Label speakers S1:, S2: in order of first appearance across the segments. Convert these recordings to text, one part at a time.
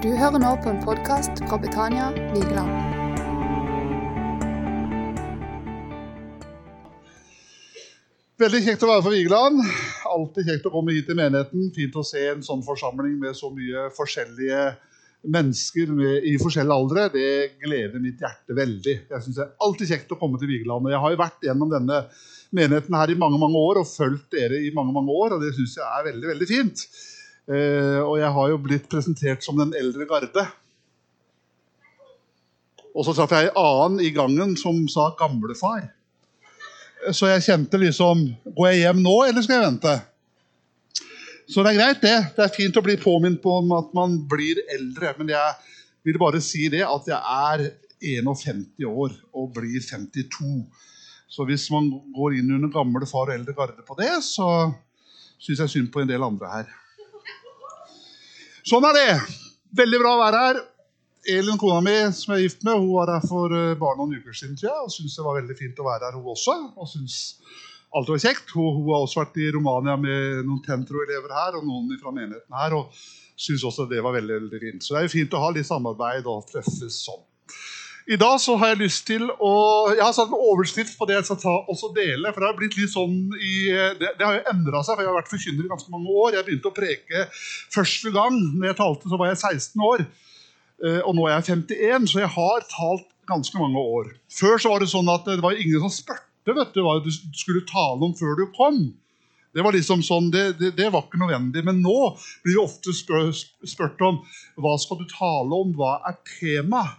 S1: Du hører nå på en podkast fra Betania Vigeland.
S2: Veldig kjekt å være på Vigeland. Alltid kjekt å komme hit til menigheten. Fint å se en sånn forsamling med så mye forskjellige mennesker med, i forskjellige aldre. Det gleder mitt hjerte veldig. Jeg synes Det er alltid kjekt å komme til Vigeland. Jeg har jo vært gjennom denne menigheten her i mange mange år og fulgt dere i mange mange år, og det syns jeg er veldig, veldig fint. Eh, og jeg har jo blitt presentert som den eldre garde. Og så traff jeg en annen i gangen som sa 'gamlefar'. Så jeg kjente liksom Går jeg hjem nå, eller skal jeg vente? Så det er greit, det. Det er fint å bli påminnet på om at man blir eldre. Men jeg vil bare si det at jeg er 51 år og blir 52. Så hvis man går inn under gamle far og eldre garde på det, så syns jeg synd på en del andre her. Sånn er det. Veldig bra å være her. Elin, kona mi, som jeg er gift med, hun var her for eh, bare noen uker siden. Tror og syntes det var veldig fint å være her, hun også. Og synes alt var kjekt. Hun, hun, har også vært i Romania med noen Tentro-elever her og noen fra menigheten her. og syntes også det var veldig, veldig fint. Så det er jo fint å ha litt samarbeid og treffes sånn. I dag så har jeg lyst til å Jeg har satt en overskrift på det jeg skal ta også dele. For det har blitt litt sånn i, det, det har jo endra seg, for jeg har vært forkynner i ganske mange år. Jeg begynte å preke første gang når jeg talte, så var jeg 16 år. Eh, og nå er jeg 51, så jeg har talt ganske mange år. Før så var det sånn at det var ingen som spurte vet du, hva du skulle tale om før du kom. Det var liksom sånn, det, det, det var ikke nødvendig. Men nå blir det ofte spurt om hva skal du tale om, hva er temaet?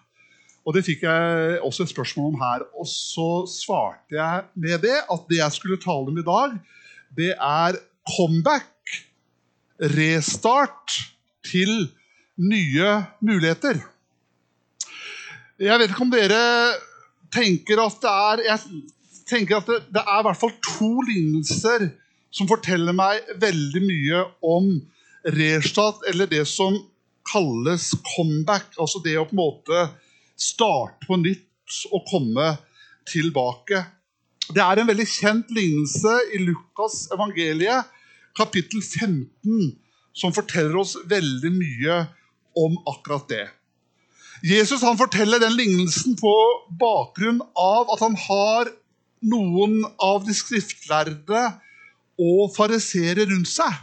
S2: Og Det fikk jeg også et spørsmål om her. Og så svarte jeg med det at det jeg skulle tale om i dag, det er comeback, restart til nye muligheter. Jeg vet ikke om dere tenker at det er Jeg tenker at det, det er i hvert fall to lignelser som forteller meg veldig mye om restart, eller det som kalles comeback. Altså det å på en måte starte på nytt og komme tilbake. Det er en veldig kjent lignelse i Lukas evangeliet, kapittel 15, som forteller oss veldig mye om akkurat det. Jesus forteller den lignelsen på bakgrunn av at han har noen av de skriftlærde og fariseere rundt seg.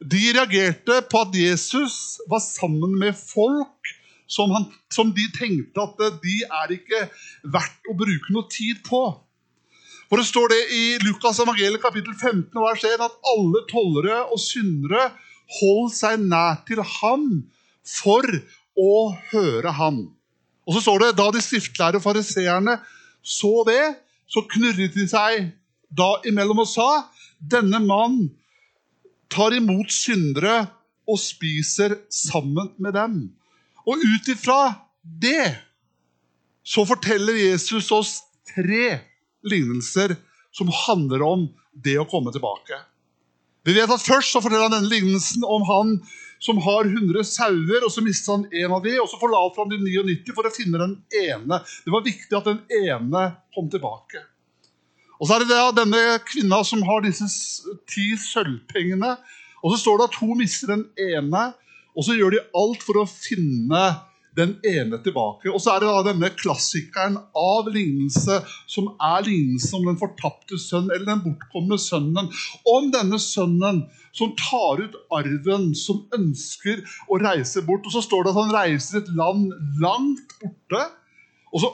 S2: De reagerte på at Jesus var sammen med folk som, han, som, de tenkte at de er ikke verdt å bruke noe tid på. For det står det i Lukas evangeliet kapittel 15 vers 1 at alle tollere og syndere holdt seg nær til ham for å høre ham. Og så står det da de skriftlærde fariseerne så det, så knurret de seg da imellom og sa denne mann tar imot syndere og spiser sammen med dem. Og ut ifra det så forteller Jesus oss tre lignelser som handler om det å komme tilbake. Vi vet at Først så forteller han denne lignelsen om han som har 100 sauer, og så mister han en av de, og så forlater han de 99 for å finne den ene. Det var viktig at den ene kom tilbake. Og så er det denne kvinna som har disse ti sølvpengene. Og så står det at hun mister den ene, og så gjør de alt for å finne den ene tilbake. Og så er det da denne klassikeren av lignelse, som er lignelsen om den fortapte sønn, eller den bortkomne sønnen. Om denne sønnen som tar ut arven, som ønsker å reise bort. Og så står det at han reiser et land langt borte. Og så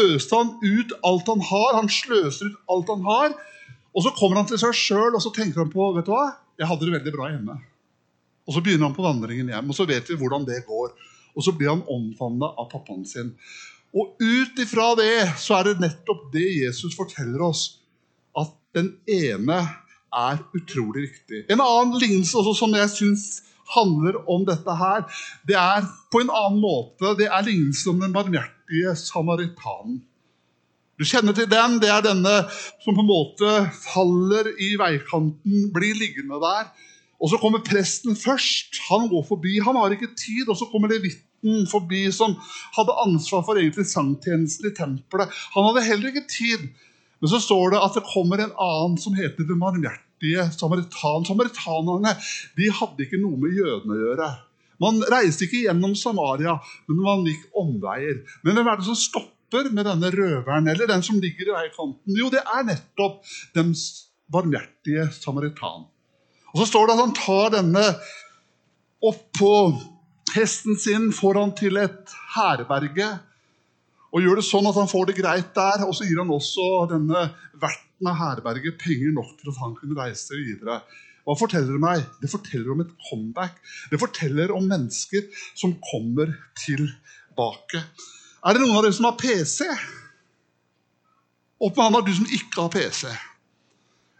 S2: øste han ut alt han har. Han sløser ut alt han har. Og så kommer han til seg sjøl og så tenker han på vet du hva, jeg hadde det veldig bra hjemme. Og Så begynner han på vandringen hjem, og så vet vi hvordan det går. Og så blir han omfavna av pappaen sin. Og ut ifra det så er det nettopp det Jesus forteller oss. At den ene er utrolig viktig. En annen lignelse som jeg syns handler om dette her, det er på en annen måte. Det er lignelsen om den barmhjertige samaritanen. Du kjenner til den. Det er denne som på en måte faller i veikanten, blir liggende der. Og så kommer presten først. Han går forbi. Han har ikke tid. Og så kommer levitten forbi, som hadde ansvar for egentlig sangtjenesten i tempelet. Han hadde heller ikke tid. Men så står det at det kommer en annen som heter den barmhjertige samaritan. Samaritanerne de hadde ikke noe med jødene å gjøre. Man reiste ikke gjennom Samaria, men man gikk omveier. Men hvem er det som stopper med denne røveren, eller den som ligger i veikanten? Jo, det er nettopp den barmhjertige samaritan. Og så står det at han tar denne opp på hesten sin, får han til et herberge og gjør det sånn at han får det greit der. Og så gir han også denne verten av herberget penger nok til at han kunne reise videre. Hva forteller det meg? Det forteller om et comeback. Det forteller om mennesker som kommer tilbake. Er det noen av dere som har PC? Opp med hånda, du som ikke har PC.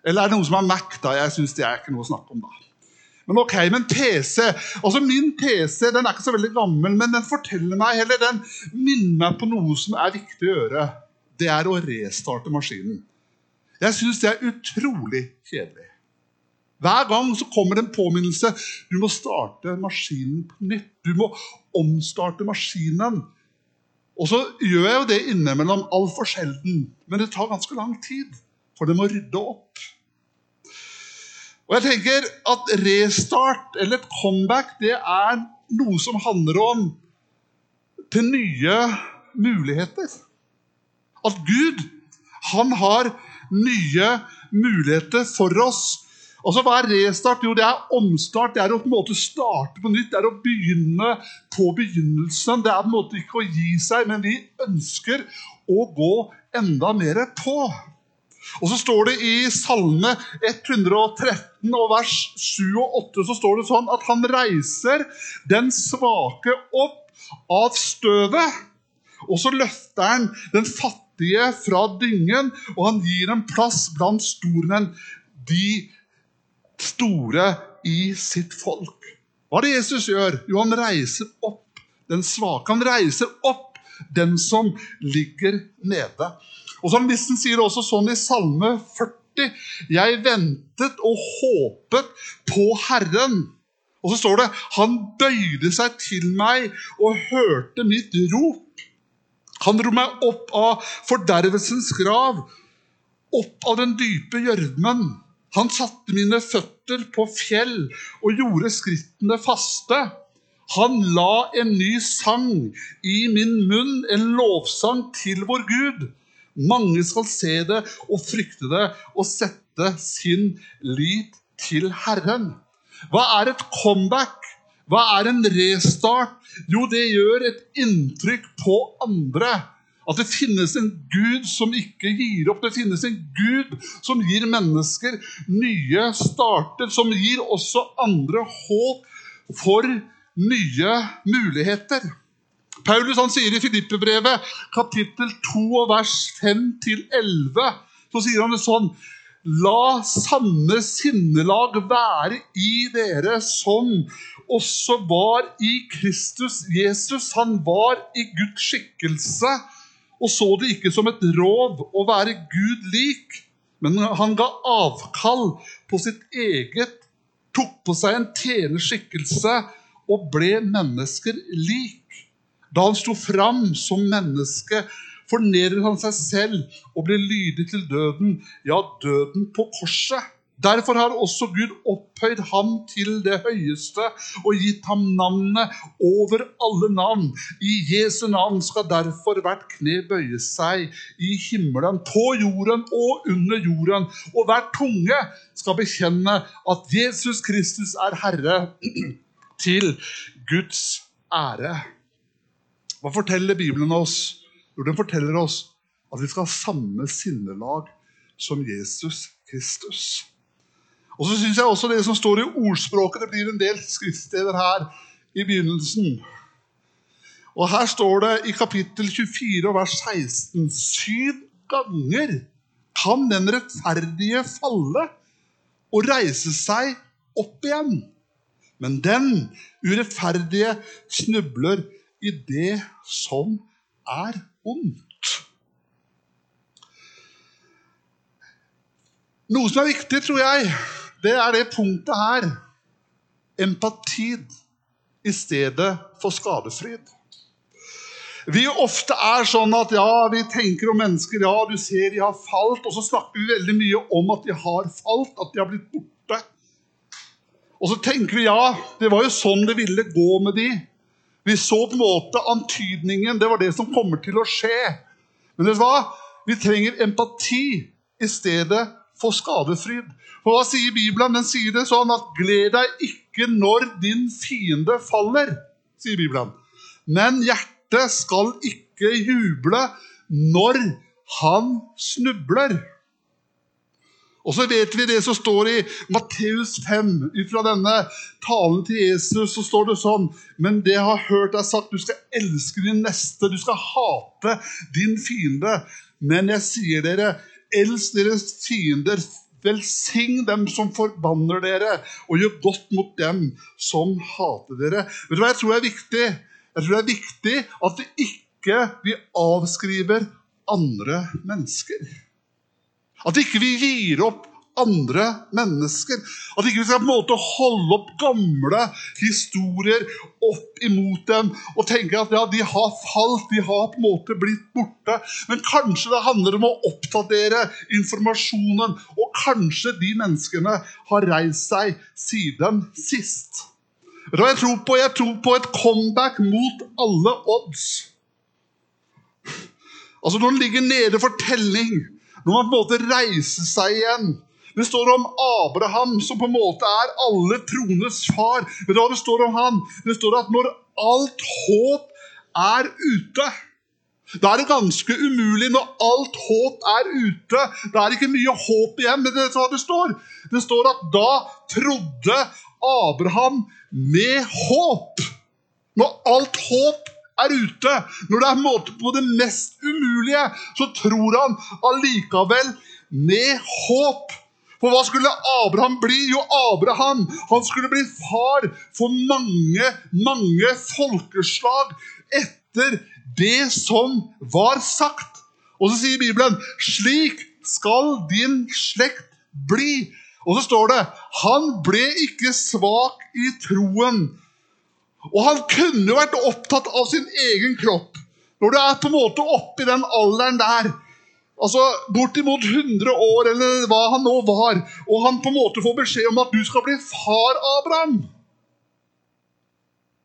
S2: Eller er det noen som har Mac? da? Jeg synes det er ikke noe å snakke om da. Men ok, men PC altså Min PC den er ikke så veldig gammel, men den forteller meg, heller, den minner meg på noe som er viktig å gjøre. Det er å restarte maskinen. Jeg syns det er utrolig kjedelig. Hver gang så kommer det en påminnelse. Du må starte maskinen på nytt. Du må omstarte maskinen. Og så gjør jeg jo det innimellom altfor sjelden, men det tar ganske lang tid. For det må rydde opp. Og jeg tenker at restart eller et comeback det er noe som handler om til nye muligheter. At Gud han har nye muligheter for oss. Altså, Hva er restart? Jo, det er omstart. Det er å på en måte starte på nytt. Det er å begynne på begynnelsen. Det er på en måte ikke å gi seg, men vi ønsker å gå enda mer på. Og så står det i Salme 113 og vers 7 og 8 så står det sånn at han reiser den svake opp av støvet. Og så løfter han den fattige fra dyngen, og han gir en plass blant stormenn. De store i sitt folk. Hva er det Jesus gjør? Jo, han reiser opp den svake. Han reiser opp den som ligger nede. Og Salmisten sier også sånn i Salme 40.: Jeg ventet og håpet på Herren. Og så står det Han bøyde seg til meg og hørte mitt rop. Han dro meg opp av fordervelsens grav, opp av den dype gjørmen. Han satte mine føtter på fjell og gjorde skrittene faste. Han la en ny sang i min munn, en lovsang til vår Gud. Mange skal se det og frykte det og sette sin lit til Herren. Hva er et comeback? Hva er en restart? Jo, det gjør et inntrykk på andre. At det finnes en Gud som ikke gir opp. Det finnes en Gud som gir mennesker nye starter, som gir også andre håp for nye muligheter. Paulus han sier i Filippebrevet, kapittel 2, vers 5-11, så sier han det sånn La samme sinnelag være i dere som også var i Kristus Jesus. Han var i Guds skikkelse og så det ikke som et rov å være Gud lik, men han ga avkall på sitt eget, tok på seg en tjenerskikkelse og ble mennesker lik. Da han sto fram som menneske, fornedret han seg selv og ble lydig til døden, ja, døden på korset. Derfor har også Gud opphøyd ham til det høyeste og gitt ham navnet over alle navn. I Jesu navn skal derfor hvert kne bøye seg i himmelen, på jorden og under jorden. Og hver tunge skal bekjenne at Jesus Kristus er Herre, til Guds ære. Hva forteller Bibelen oss? Jo, den forteller oss at vi skal ha samme sinnelag som Jesus Kristus. Og så synes jeg også Det som står i ordspråket, det blir en del skriftsteder her i begynnelsen. Og Her står det i kapittel 24 vers 16 Syv ganger kan den rettferdige falle og reise seg opp igjen. Men den urettferdige snubler i det som er ondt. Noe som er viktig, tror jeg, det er det punktet her. Empati i stedet for skadefryd. Vi ofte er sånn at ja, vi tenker om mennesker ja, du ser de har falt, og så snakker vi veldig mye om at de har falt, at de har blitt borte. Og så tenker vi ja, det var jo sånn det ville gå med de. Vi så på en måte antydningen. Det var det som kommer til å skje. Men vet du hva? Vi trenger empati i stedet for skadefryd. For hva sier Bibelen? Den sier det sånn at 'gled deg ikke når din fiende faller', sier Bibelen. Men hjertet skal ikke juble når han snubler. Og så vet vi det som står i Matteus 5. Ut Fra denne talen til Jesus så står det sånn Men det jeg har hørt deg sagt, du skal elske din neste, du skal hate din fiende. Men jeg sier dere, elsk deres fiender, velsign dem som forbanner dere, og gjør godt mot dem som hater dere. Vet du hva jeg tror er viktig? Jeg tror det er viktig at vi ikke vi avskriver andre mennesker. At ikke vi gir opp andre mennesker. At ikke vi skal på en måte holde opp gamle historier opp imot dem og tenke at ja, de har falt, de har på en måte blitt borte. Men kanskje det handler om å oppdatere informasjonen, og kanskje de menneskene har reist seg siden sist. Jeg tror på? Jeg tror på et comeback mot alle odds. Altså Når den ligger nede for telling, når man på en måte reiser seg igjen. Det står om Abraham, som på en måte er alle trones far. Vet du hva det står om han? Det står at når alt håp er ute da er det ganske umulig når alt håp er ute. Da er det ikke mye håp igjen. Men det er hva det står. Det står at da trodde Abraham med håp. Når alt håp er ute, når det er måte på det mest umulige, så tror han allikevel med håp. For hva skulle Abraham bli? Jo, Abraham han skulle bli far for mange, mange folkeslag etter det som var sagt. Og så sier Bibelen slik skal din slekt bli. Og så står det han ble ikke svak i troen og han kunne vært opptatt av sin egen kropp. Når du er på en måte oppe i den alderen der, altså bortimot 100 år, eller hva han nå var, og han på en måte får beskjed om at du skal bli far Abraham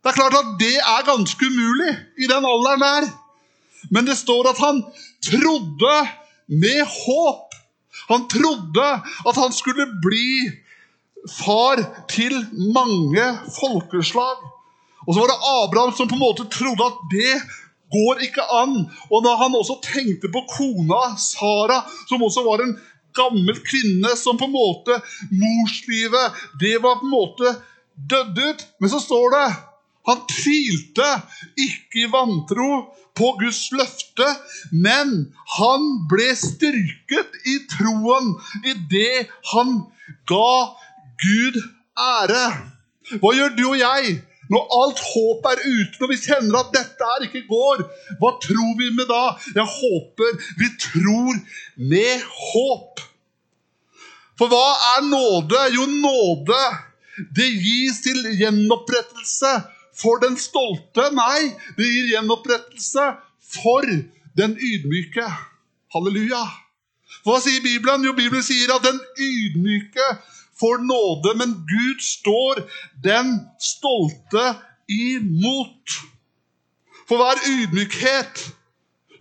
S2: Det er klart at det er ganske umulig i den alderen der. Men det står at han trodde med håp. Han trodde at han skulle bli far til mange folkeslag. Og så var det Abraham som på en måte trodde at det går ikke an. Og da han også tenkte på kona Sara, som også var en gammel kvinne som på en måte Morslivet Det var på en måte dødd ut. Men så står det han tvilte ikke i vantro på Guds løfte, men han ble styrket i troen i det han ga Gud ære. Hva gjør du og jeg? Når alt håp er ute, når vi kjenner at dette her ikke går, hva tror vi med da? Jeg håper vi tror med håp. For hva er nåde? Jo, nåde det gis til gjenopprettelse for den stolte. Nei, det gir gjenopprettelse for den ydmyke. Halleluja. Hva sier Bibelen? Jo, Bibelen sier at den ydmyke får nåde, men Gud står den stolte imot. For hva er ydmykhet?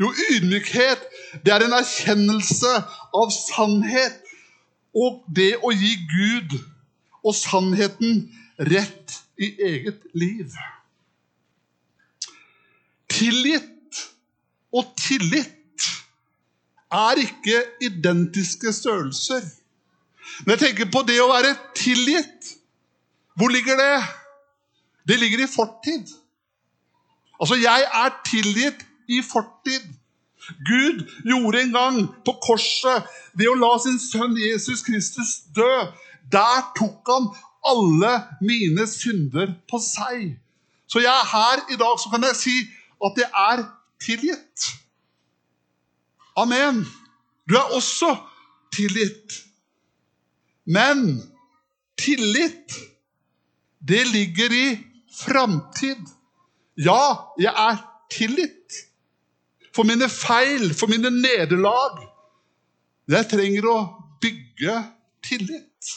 S2: Jo, ydmykhet det er en erkjennelse av sannhet og det å gi Gud og sannheten rett i eget liv. Tilgitt og tillit er ikke identiske størrelser. Når jeg tenker på det å være tilgitt, hvor ligger det? Det ligger i fortid. Altså, jeg er tilgitt i fortid. Gud gjorde en gang på korset ved å la sin sønn Jesus Kristus dø. Der tok han alle mine synder på seg. Så jeg er her i dag, så kan jeg si at jeg er tilgitt. Amen. Du er også tilgitt. Men tillit, det ligger i framtid. Ja, jeg er tillit. For mine feil, for mine nederlag. Jeg trenger å bygge tillit.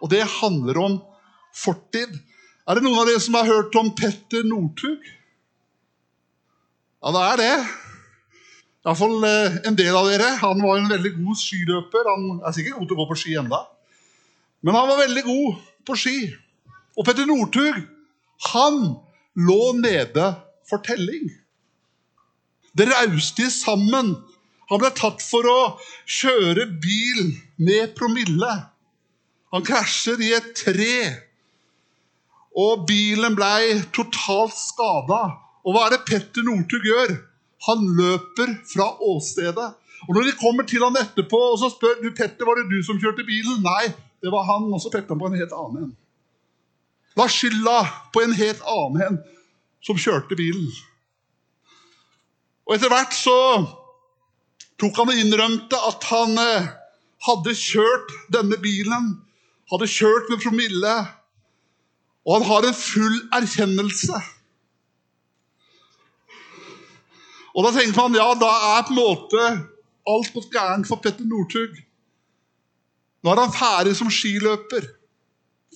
S2: Og det handler om fortid. Er det noen av dere som har hørt om Petter Northug? Ja, det er det. Iallfall eh, en del av dere. Han var en veldig god skiløper. Han er sikkert god til å gå på ski enda. Men han var veldig god på ski. Og Petter Northug, han lå nede for telling. Det rauste sammen. Han ble tatt for å kjøre bil med promille. Han krasjer i et tre, og bilen ble totalt skada. Og hva er det Petter Northug gjør? Han løper fra åstedet. Og Når de kommer til han etterpå og så spør du, Petter, var det du som kjørte bilen, nei, det var han. Og så pekte han på en helt annen en. La skylda på en helt annen en som kjørte bilen. Og Etter hvert så tok han og innrømte at han eh, hadde kjørt denne bilen. Hadde kjørt med promille. Og han har en full erkjennelse. Og da tenkte man ja, da er på en måte alt gått gærent for Petter Northug. Nå er han ferdig som skiløper.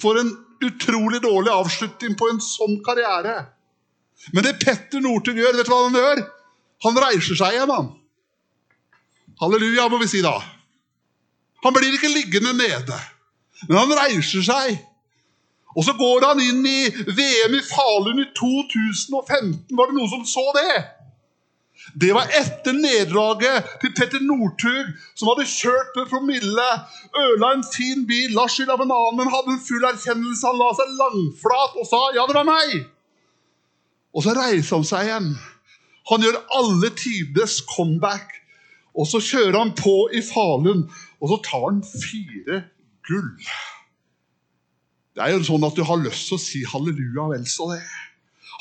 S2: For en utrolig dårlig avslutning på en sånn karriere. Men det Petter Northug gjør, vet du hva han gjør? Han reiser seg igjen, han. Halleluja, må vi si da. Han blir ikke liggende nede, men han reiser seg. Og så går han inn i VM i Falun i 2015. Var det noen som så det? Det var etter nederlaget til Petter Northug, som hadde kjørt med promille, ødela en fin bil, la skyld av en hadde en full erkjennelse. Han la seg langflat og sa 'ja, det var meg'. Og så reiser han seg igjen. Han gjør alle tides comeback. Og så kjører han på i Falun, og så tar han fire gull. Det er jo sånn at du har lyst til å si halleluja, vel så det.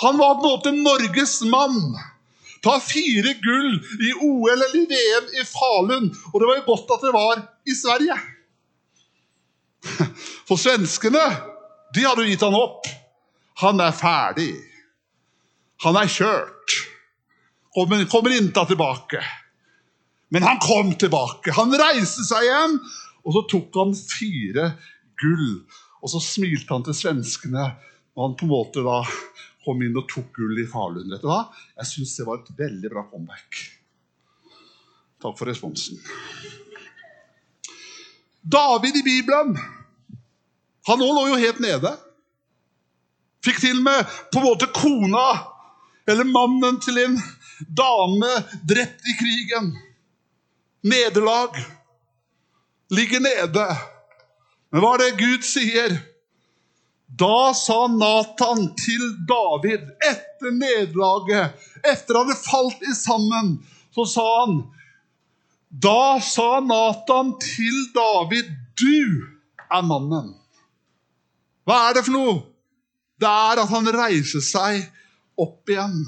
S2: Han var på en måte Norges mann. Ta fire gull i OL eller i VM i Falun. Og det var jo godt at det var i Sverige. For svenskene, de hadde jo gitt han opp. Han er ferdig. Han er kjørt. Kommer, kommer tilbake. Men han kom tilbake. Han reiste seg igjen, og så tok han fire gull. Og så smilte han til svenskene, og han på en måte da kom inn og tok gull i Falun. vet du hva? Jeg syns det var et veldig bra comeback. Takk for responsen. David i Bibelen han nå lå jo helt nede. Fikk til og med på en måte kona eller mannen til en dame drept i krigen. Nederlag. Ligger nede. Men hva er det Gud sier? Da sa Natan til David etter nederlaget, etter han hadde falt i sammen, så sa han Da sa Natan til David, 'Du er mannen'. Hva er det for noe? Det er at han reiser seg opp igjen.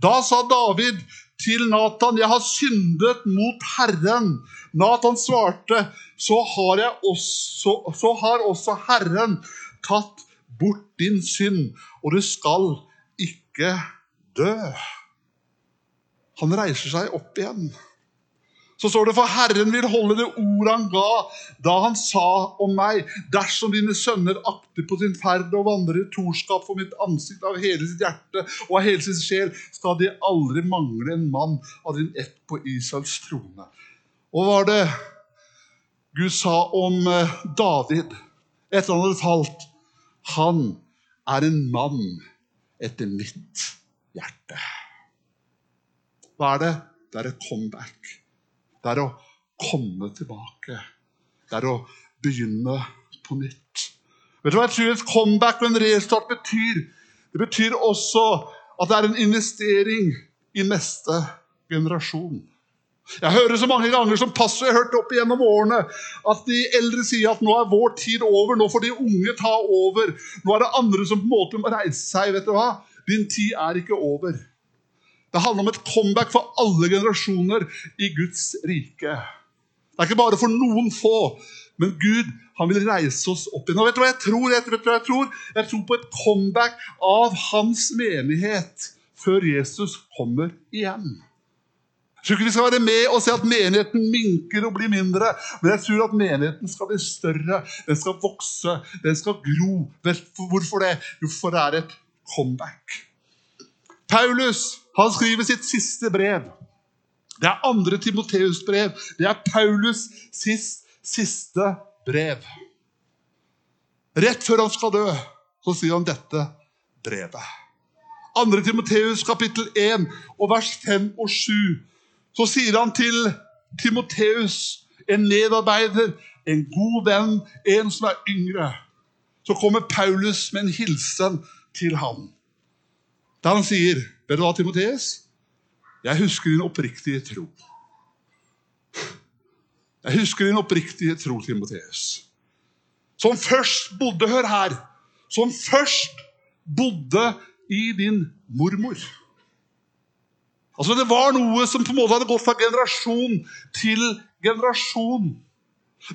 S2: Da sa David til Natan, 'Jeg har syndet mot Herren'. Natan svarte, så har, også, så har også Herren tatt bort din synd, og du skal ikke dø. Han reiser seg opp igjen. Så står det for Herren vil holde det ordet han ga da han sa om meg, dersom dine sønner akter på sin ferd og vandrer i torskap for mitt ansikt av hele sitt hjerte og av hele sin sjel, skal de aldri mangle en mann av din ett på Israels trone. Og hva var det Gud sa om eh, David etter han hadde falt? Han er en mann etter mitt hjerte. Hva er det? Det er et comeback. Det er å komme tilbake. Det er å begynne på nytt. Vet du hva jeg tror et comeback og en restart betyr? Det betyr også at det er en investering i neste generasjon. Jeg hører så mange ganger som passer, jeg har hørt opp igjennom årene, at de eldre sier at nå er vår tid over, nå får de unge ta over. Nå er det andre som på en måte må reise seg. vet du hva? Din tid er ikke over. Det handler om et comeback for alle generasjoner i Guds rike. Det er ikke bare for noen få, men Gud han vil reise oss opp igjen. Og vet du hva jeg tror? Jeg, tror, jeg, tror? jeg tror på et comeback av hans menighet før Jesus kommer igjen. Jeg tror ikke vi skal være med og se at menigheten minker og blir mindre. Men jeg tror at menigheten skal bli større, den skal vokse, den skal gro. Hvorfor det? Jo, for det er et comeback. Paulus han skriver sitt siste brev. Det er andre Timoteus' brev. Det er Paulus' sist, siste brev. Rett før han skal dø, så sier han dette brevet. 2. Timoteus kapittel 1 og vers 5 og 7. Så sier han til Timoteus, en medarbeider, en god venn, en som er yngre. Så kommer Paulus med en hilsen til ham. Der han sier, 'Vet du hva, Timoteus? Jeg husker din oppriktige tro.' Jeg husker din oppriktige tro, Timoteus. Som først bodde Hør her. Som først bodde i din mormor. Altså Det var noe som på en måte hadde gått fra generasjon til generasjon.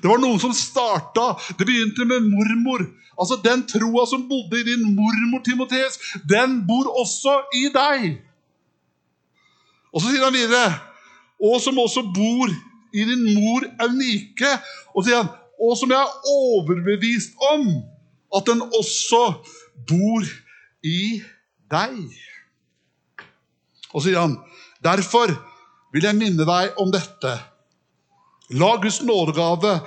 S2: Det var noen som starta. Det begynte med mormor. Altså Den troa som bodde i din mormor, Timoteus, den bor også i deg. Og så sier han videre Og som også bor i din mor Eunike. Og sier han, og som jeg er overbevist om at den også bor i deg. Og så sier han, derfor vil jeg minne deg om dette. La Guds nådegave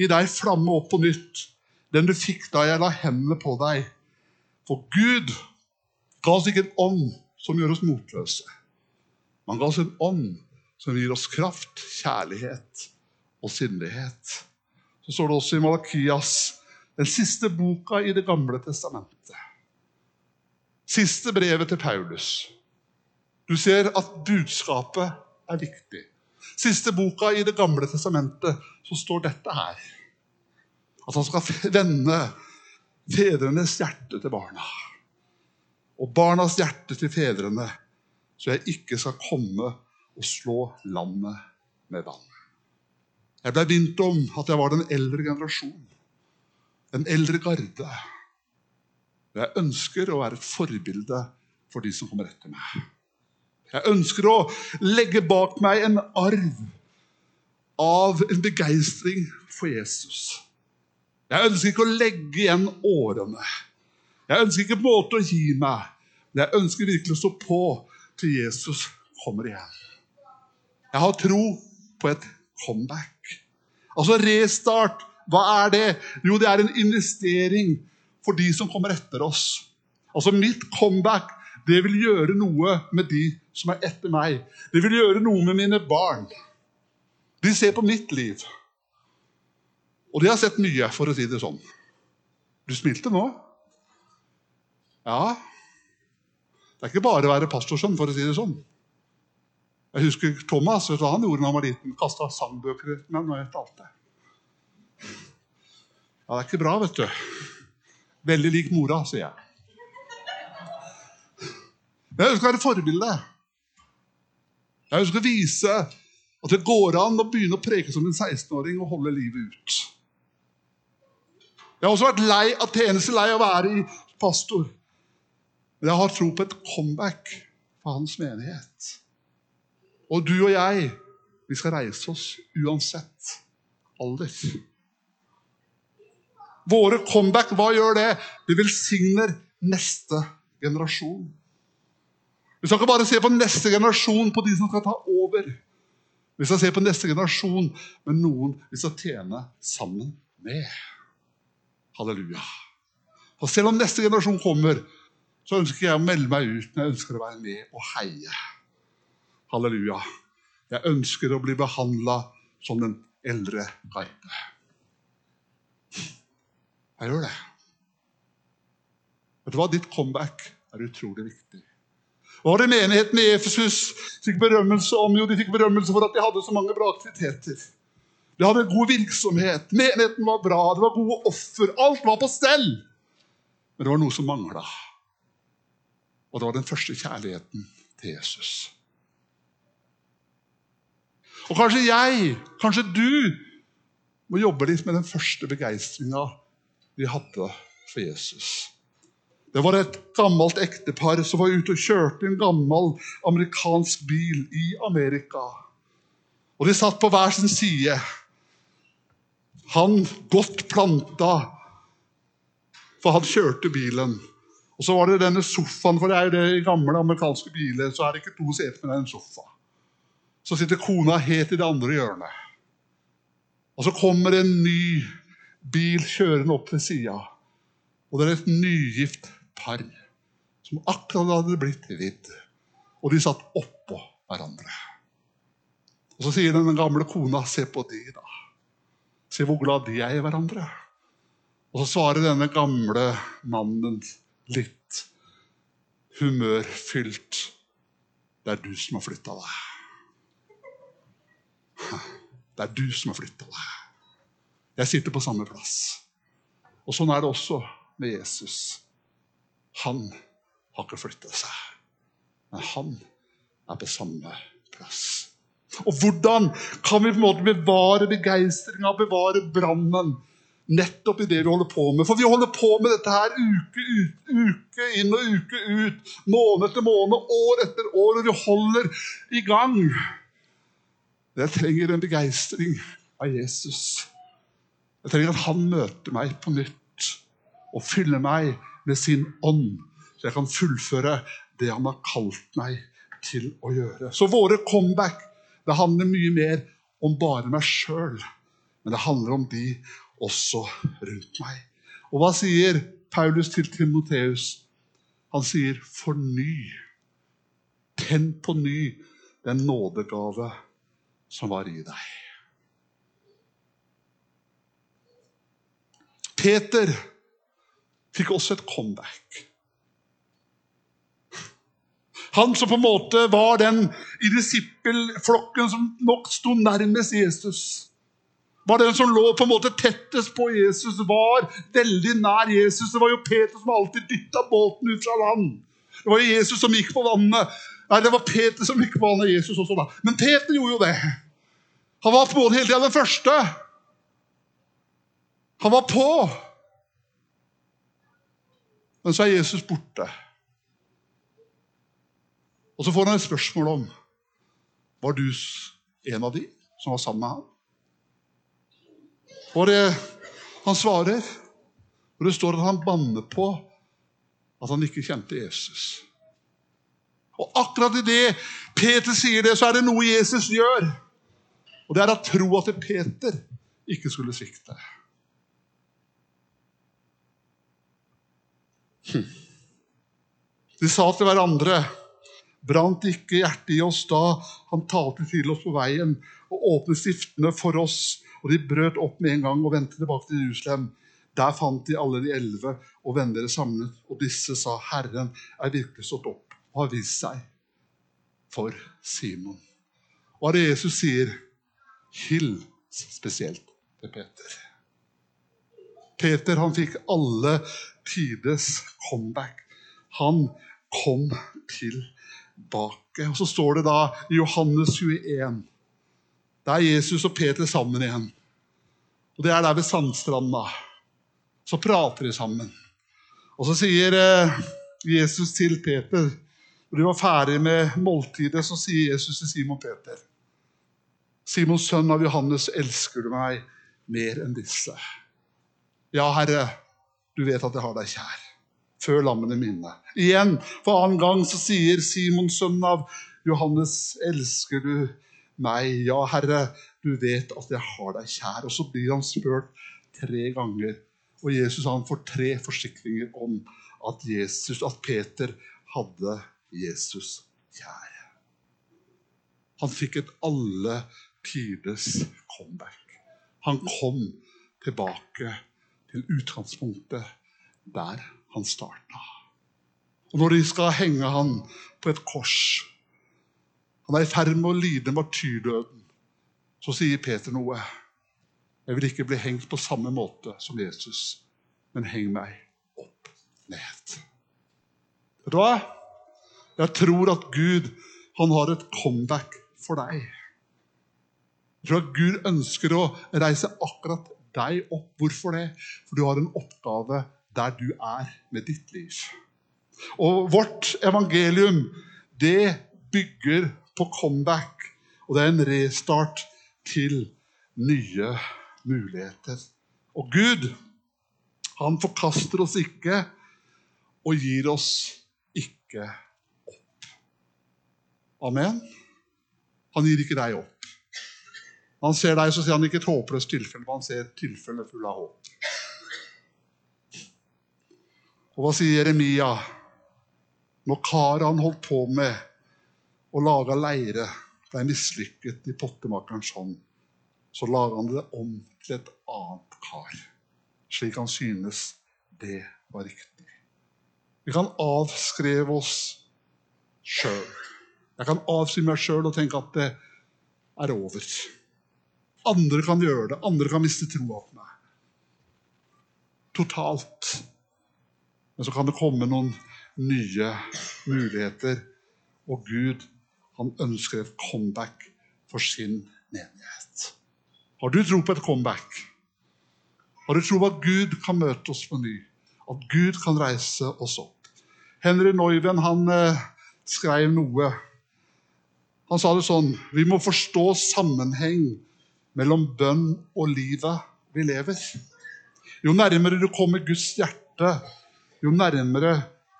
S2: i deg flamme opp på nytt, den du fikk da jeg la hendene på deg. For Gud ga oss ikke en ånd som gjør oss motløse. Man ga oss en ånd som gir oss kraft, kjærlighet og sinnlighet. Så står det også i Malakias, den siste boka i Det gamle testamentet. Siste brevet til Paulus. Du ser at budskapet er viktig. Siste boka i Det gamle testamentet så står dette her. At han skal vende fedrenes hjerte til barna. Og barnas hjerte til fedrene, så jeg ikke skal komme og slå landet med vann. Jeg ble minnet om at jeg var den eldre generasjon. Den eldre garde. Jeg ønsker å være et forbilde for de som kommer etter meg. Jeg ønsker å legge bak meg en arv av en begeistring for Jesus. Jeg ønsker ikke å legge igjen årene. Jeg ønsker ikke på en måte å gi meg, men jeg ønsker virkelig å stå på til Jesus kommer igjen. Jeg har tro på et comeback. Altså restart. Hva er det? Jo, det er en investering for de som kommer etter oss. Altså Mitt comeback det vil gjøre noe med de som er etter meg. Det vil gjøre noe med mine barn. De ser på mitt liv. Og de har sett mye, for å si det sånn. Du smilte nå? Ja. Det er ikke bare å være pastorsønn, for å si det sånn. Jeg husker Thomas vet du hva han gjorde da han var liten. Kasta sangbøker etter meg når jeg talte. Ja, det er ikke bra, vet du. Veldig lik mora, sier jeg. Men jeg ønsker å være forbilde. Jeg ønsker å vise at det går an å begynne å preke som en 16-åring og holde livet ut. Jeg har også vært lei av tjeneste, lei av å være i pastor. Men jeg har tro på et comeback for hans menighet. Og du og jeg, vi skal reise oss uansett alder. Våre comeback, hva gjør det? Det velsigner neste generasjon. Vi skal ikke bare se på neste generasjon, på de som skal ta over. Vi skal se på neste generasjon med noen vi skal tjene sammen med. Halleluja. Og Selv om neste generasjon kommer, så ønsker jeg å melde meg ut, men jeg ønsker å være med og heie. Halleluja. Jeg ønsker å bli behandla som den eldre garde. Jeg gjør det. Vet du hva? Ditt comeback er utrolig viktig. Hva var det menigheten i Efesus fikk berømmelse om? Jo, de fikk berømmelse for at de hadde så mange bra aktiviteter. De hadde god virksomhet. Menigheten var bra. Det var gode offer. Alt var på stell. Men det var noe som mangla. Og det var den første kjærligheten til Jesus. Og kanskje jeg, kanskje du, må jobbe litt med den første begeistringa vi hadde for Jesus. Det var et gammelt ektepar som var ute og kjørte en gammel amerikansk bil i Amerika. Og de satt på hver sin side. Han godt planta, for han kjørte bilen. Og så var det denne sofaen, for det er jo det i gamle amerikanske biler så er det ikke to seter, men det er en sofa. Så sitter kona helt i det andre hjørnet. Og så kommer en ny bil kjørende opp til sida. Og det er et nygift par som akkurat hadde blitt vidd. Og de satt oppå hverandre. Og Så sier den gamle kona, 'Se på de, da. Se hvor glad de er i hverandre.' Og så svarer denne gamle mannen litt humørfylt, 'Det er du som har flytta deg.' Det er du som har flytta deg. Jeg sitter på samme plass. Og sånn er det også med Jesus. Han har ikke flytta seg, men han er på samme plass. Og hvordan kan vi på en måte bevare begeistringa, bevare brannen? Nettopp i det vi holder på med. For vi holder på med dette her uke ut, uke inn og uke ut. Måned etter måned, år etter år, og vi holder i gang. Jeg trenger en begeistring av Jesus. Jeg trenger at han møter meg på nytt og fyller meg med sin ånd, så jeg kan fullføre det han har kalt meg til å gjøre. Så våre comeback det handler mye mer om bare meg sjøl, men det handler om de også rundt meg. Og hva sier Paulus til Timoteus? Han sier 'forny'. Tenn på ny den nådegave som var i deg. Peter fikk også et comeback. Han som på en måte var den i disippelflokken som nok sto nærmest Jesus. Var den som lå på en måte tettest på Jesus, var veldig nær Jesus. Det var jo Peter som alltid dytta båten ut fra land. Det var jo Jesus som gikk på vannet. Nei, det var Peter som gikk på vannet, Jesus også da. Men Peter gjorde jo det. Han var på båten hele tida den første. Han var på. Men så er Jesus borte. Og så får han et spørsmål om var du en av de som var sammen med ham. Og det, han svarer, og det står at han banner på at han ikke kjente Jesus. Og akkurat idet Peter sier det, så er det noe Jesus gjør. Og det er å tro at Peter ikke skulle svikte. De sa til hverandre Brant ikke hjertet i oss da han talte til oss på veien og åpnet stiftene for oss? Og de brøt opp med en gang og vendte tilbake til Jerusalem. Der fant de alle de elleve og vennene samlet, og disse sa, Herren er virkelig stått opp og har vist seg for Simon. Og det Jesus sier? Hils spesielt til Peter. Peter han fikk alle tides comeback. Han kom tilbake. Og Så står det da i Johannes 21. Det er Jesus og Peter sammen igjen. Og Det er der ved sandstranda. Så prater de sammen. Og så sier eh, Jesus til Peter Når de var ferdig med måltidet, så sier Jesus til Simon Peter Simons sønn av Johannes, elsker du meg mer enn disse? Ja, Herre, du vet at jeg har deg kjær før lammene mine. Igjen, for annen gang, så sier Simon, sønnen av Johannes, elsker du meg? Ja, Herre, du vet at jeg har deg kjær. Og så blir han spurt tre ganger. Og Jesus han får tre forsikringer om at, Jesus, at Peter hadde Jesus kjær. Han fikk et alle tiders comeback. Han kom tilbake til utgangspunktet der han starta. Og når de skal henge han på et kors Han er i ferd med å lide martyrdøden. Så sier Peter noe. Jeg vil ikke bli hengt på samme måte som Jesus, men heng meg opp ned. Vet du hva? Jeg tror at Gud han har et comeback for deg. Jeg tror at Gud ønsker å reise akkurat deg opp. Hvorfor det? For du har en oppgave der du er med ditt liv. Og vårt evangelium, det bygger på comeback. Og det er en restart til nye muligheter. Og Gud, han forkaster oss ikke og gir oss ikke opp. Amen. Han gir ikke deg opp. Han ser deg, så ser han ikke et håpløst tilfelle, men han ser et tilfelle full av håp. Og hva sier Jeremia når Karan holdt på med å lage leire ble mislykket i pottemakerens hånd? Så lager han det om til et annet kar, slik han synes det var riktig. Vi kan avskrive oss sjøl. Jeg kan avskrive meg sjøl og tenke at det er over. Andre kan gjøre det. Andre kan miste troa på meg. Totalt. Men så kan det komme noen nye muligheter. Og Gud, han ønsker et comeback for sin menighet. Har du tro på et comeback? Har du tro på at Gud kan møte oss på ny? At Gud kan reise oss opp? Henry Neuven han eh, skrev noe. Han sa det sånn Vi må forstå sammenheng mellom bønn og livet vi lever. Jo nærmere du kommer Guds hjerte, jo nærmere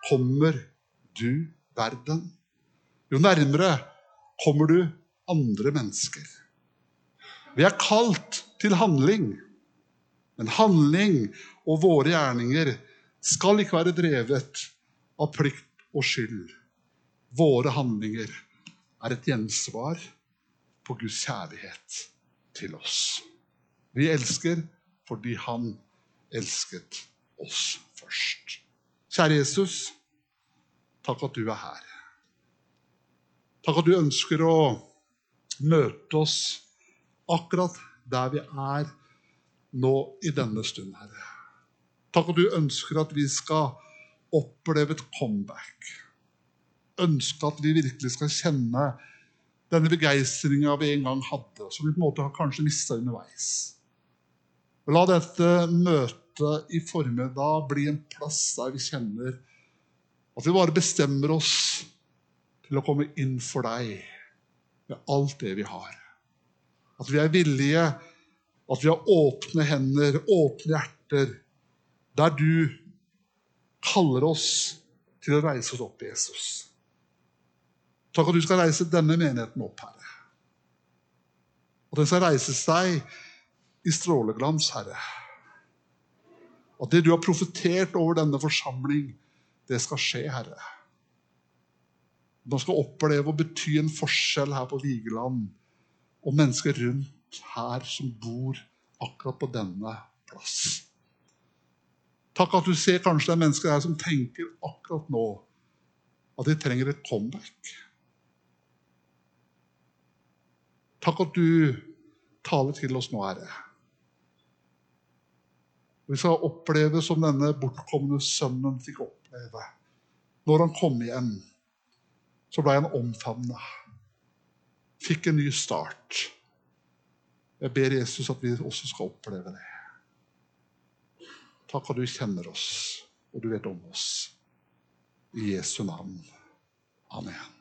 S2: kommer du verden. Jo nærmere kommer du andre mennesker. Vi er kalt til handling, men handling og våre gjerninger skal ikke være drevet av plikt og skyld. Våre handlinger er et gjensvar på Guds kjærlighet til oss. Vi elsker fordi Han elsket oss først. Kjære Jesus, takk at du er her. Takk at du ønsker å møte oss akkurat der vi er nå i denne stund, Herre. Takk at du ønsker at vi skal oppleve et comeback. Ønske at vi virkelig skal kjenne denne begeistringa vi en gang hadde, som vi på en måte har kanskje mista underveis. La dette møtet i formiddag bli en plass der vi kjenner at vi bare bestemmer oss til å komme inn for deg med alt det vi har. At vi er villige, at vi har åpne hender, åpne hjerter, der du kaller oss til å reise oss opp, Jesus. Takk at du skal reise denne menigheten opp, Herre. At den skal reise seg i stråleglans, Herre. At det du har profetert over denne forsamling, det skal skje, Herre. De skal oppleve å bety en forskjell her på Vigeland og mennesker rundt her som bor akkurat på denne plass. Takk at du ser kanskje det er mennesker her som tenker akkurat nå at de trenger et comeback. Takk at du taler til oss nå, Herre. Vi skal oppleve som denne bortkomne sønnen fikk oppleve. Når han kom hjem, så ble han omfavna. Fikk en ny start. Jeg ber Jesus at vi også skal oppleve det. Takk at du kjenner oss, og du vet om oss. I Jesu navn. Amen.